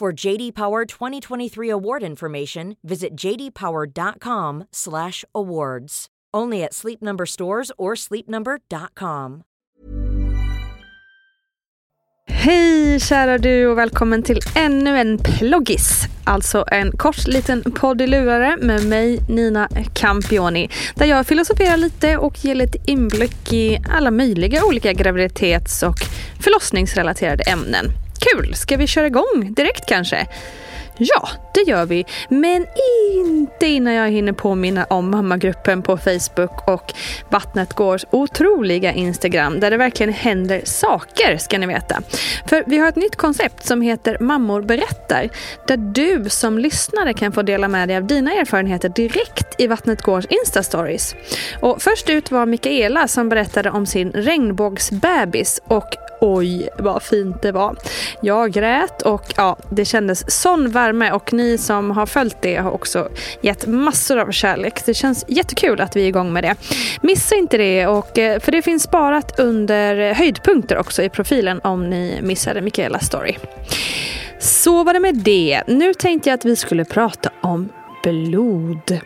For JD Power 2023 award information, visit jdpower.com/awards. Only at Sleep Number stores or sleepnumber.com. Hej kära du och välkommen till ännu en ploggis, Alltså en kort liten podd i lurare med mig Nina Campioni. Där jag filosoferar lite och ger lite inblick i alla möjliga olika graviditets och förlossningsrelaterade ämnen. Kul! Ska vi köra igång direkt kanske? Ja, det gör vi. Men inte innan jag hinner påminna om mammagruppen på Facebook och Vattnet Gårds otroliga Instagram där det verkligen händer saker ska ni veta. För vi har ett nytt koncept som heter Mammor berättar där du som lyssnare kan få dela med dig av dina erfarenheter direkt i Vattnet Gårds Insta-stories. Och först ut var Mikaela som berättade om sin regnbågsbebis och oj vad fint det var. Jag grät och ja, det kändes sån värme och ni som har följt det har också gett massor av kärlek. Det känns jättekul att vi är igång med det. Missa inte det och, eh, för det finns sparat under höjdpunkter också i profilen om ni missade Mikaelas story. Så var det med det. Nu tänkte jag att vi skulle prata om blod.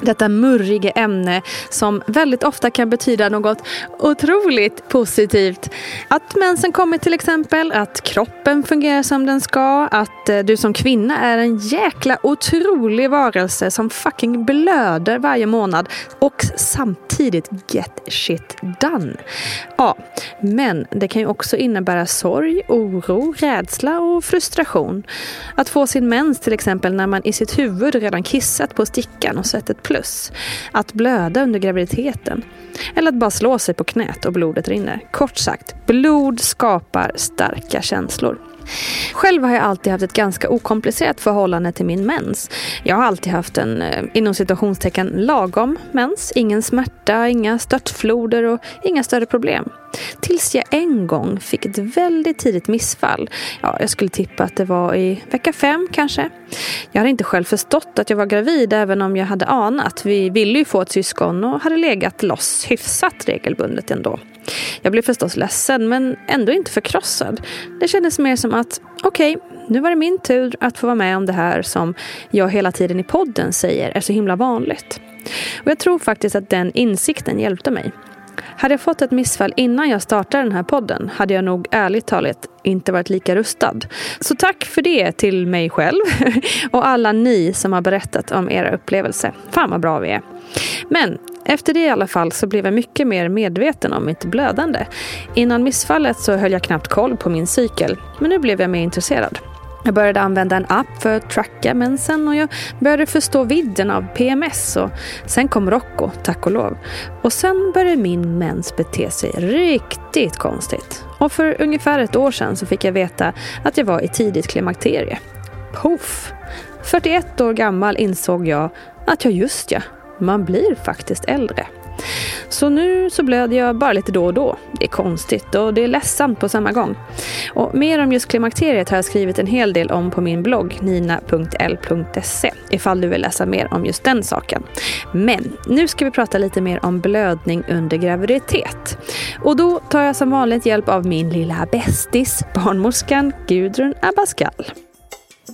Detta murriga ämne som väldigt ofta kan betyda något otroligt positivt. Att mensen kommer till exempel, att kroppen fungerar som den ska, att eh, du som kvinna är en jäkla otrolig varelse som fucking blöder varje månad och samtidigt get shit done. Ja, men det kan ju också innebära sorg, oro, rädsla och frustration. Att få sin mens till exempel när man i sitt huvud redan kissat på stickan och sett ett plus. Att blöda under graviditeten. Eller att bara slå sig på knät och blodet rinner. Kort sagt, blod skapar starka känslor. Själv har jag alltid haft ett ganska okomplicerat förhållande till min mens. Jag har alltid haft en eh, inom citationstecken lagom mens. Ingen smärta, inga störtfloder och inga större problem. Tills jag en gång fick ett väldigt tidigt missfall. Ja, jag skulle tippa att det var i vecka fem kanske. Jag hade inte själv förstått att jag var gravid även om jag hade anat. Vi ville ju få ett syskon och hade legat loss hyfsat regelbundet ändå. Jag blev förstås ledsen men ändå inte förkrossad. Det kändes mer som att okej, okay, nu var det min tur att få vara med om det här som jag hela tiden i podden säger är så himla vanligt. Och jag tror faktiskt att den insikten hjälpte mig. Hade jag fått ett missfall innan jag startade den här podden hade jag nog ärligt talat inte varit lika rustad. Så tack för det till mig själv och alla ni som har berättat om era upplevelser. Fan vad bra vi är. Men efter det i alla fall så blev jag mycket mer medveten om mitt blödande. Innan missfallet så höll jag knappt koll på min cykel, men nu blev jag mer intresserad. Jag började använda en app för att tracka mensen och jag började förstå vidden av PMS och sen kom Rocco, tack och lov. Och sen började min mens bete sig riktigt konstigt. Och för ungefär ett år sedan så fick jag veta att jag var i tidigt klimakterie. Poff! 41 år gammal insåg jag att ja, just ja, man blir faktiskt äldre. Så nu så blöder jag bara lite då och då. Det är konstigt och det är ledsamt på samma gång. Och mer om just klimakteriet har jag skrivit en hel del om på min blogg nina.l.se ifall du vill läsa mer om just den saken. Men nu ska vi prata lite mer om blödning under graviditet. Och då tar jag som vanligt hjälp av min lilla bästis, barnmorskan Gudrun Abascal.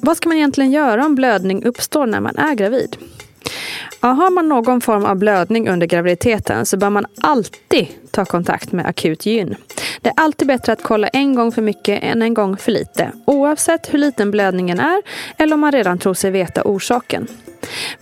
Vad ska man egentligen göra om blödning uppstår när man är gravid? Har man någon form av blödning under graviditeten så bör man alltid ta kontakt med akut gyn. Det är alltid bättre att kolla en gång för mycket än en gång för lite, oavsett hur liten blödningen är eller om man redan tror sig veta orsaken.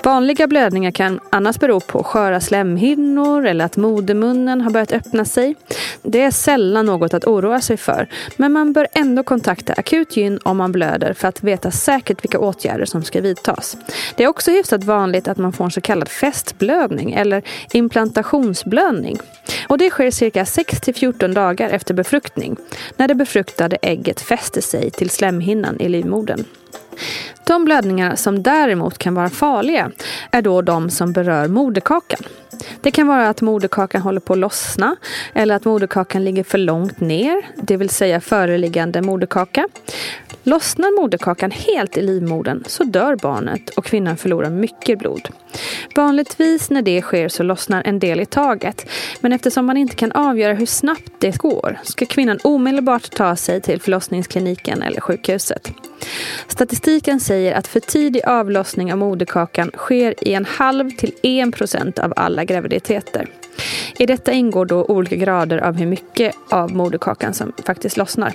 Vanliga blödningar kan annars bero på sköra slemhinnor eller att modermunnen har börjat öppna sig. Det är sällan något att oroa sig för, men man bör ändå kontakta akut gyn om man blöder för att veta säkert vilka åtgärder som ska vidtas. Det är också hyfsat vanligt att man får en så kallad fästblödning eller implantationsblödning. Och det sker cirka 6 14 dagar efter befruktning, när det befruktade ägget fäster sig till slemhinnan i livmodern. De blödningar som däremot kan vara farliga är då de som berör moderkakan. Det kan vara att moderkakan håller på att lossna eller att moderkakan ligger för långt ner, det vill säga föreliggande moderkaka. Lossnar moderkakan helt i livmodern så dör barnet och kvinnan förlorar mycket blod. Vanligtvis när det sker så lossnar en del i taget. Men eftersom man inte kan avgöra hur snabbt det går ska kvinnan omedelbart ta sig till förlossningskliniken eller sjukhuset. Statistiken säger att för tidig avlossning av moderkakan sker i en halv till en procent av alla graviditeter. I detta ingår då olika grader av hur mycket av moderkakan som faktiskt lossnar.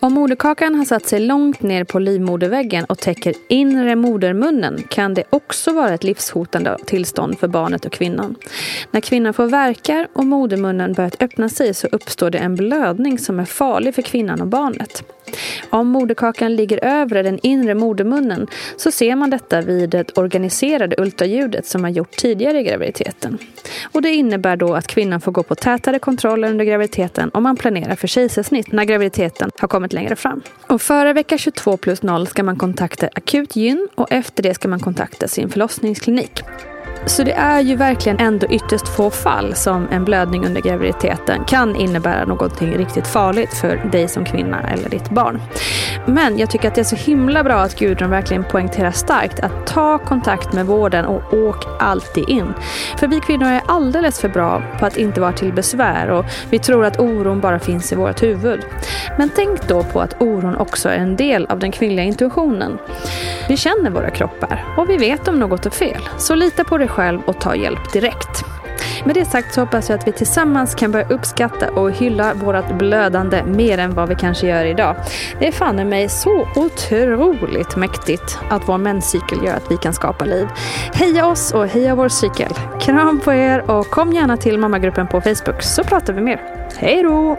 Om moderkakan har satt sig långt ner på livmoderväggen och täcker inre modermunnen kan det också vara ett livshotande tillstånd för barnet och kvinnan. När kvinnan får verkar och modermunnen börjat öppna sig så uppstår det en blödning som är farlig för kvinnan och barnet. Om moderkakan ligger över den inre modermunnen så ser man detta vid det organiserade ultraljudet som man gjort tidigare i graviditeten. Och det innebär då att kvinnan får gå på tätare kontroller under graviditeten om man planerar för kejsarsnitt när graviditeten har kommit längre fram. Och före vecka 22 plus 0 ska man kontakta akut gyn och efter det ska man kontakta sin förlossningsklinik. Så det är ju verkligen ändå ytterst få fall som en blödning under graviditeten kan innebära någonting riktigt farligt för dig som kvinna eller ditt barn. Men jag tycker att det är så himla bra att Gudrun verkligen poängterar starkt att ta kontakt med vården och åk alltid in. För vi kvinnor är alldeles för bra på att inte vara till besvär och vi tror att oron bara finns i vårt huvud. Men tänk då på att oron också är en del av den kvinnliga intuitionen. Vi känner våra kroppar och vi vet om något är fel. Så lita på dig själv och ta hjälp direkt. Med det sagt så hoppas jag att vi tillsammans kan börja uppskatta och hylla vårt blödande mer än vad vi kanske gör idag. Det är fan i mig så otroligt mäktigt att vår menscykel gör att vi kan skapa liv. Heja oss och heja vår cykel. Kram på er och kom gärna till mammagruppen på Facebook så pratar vi mer. Hej då!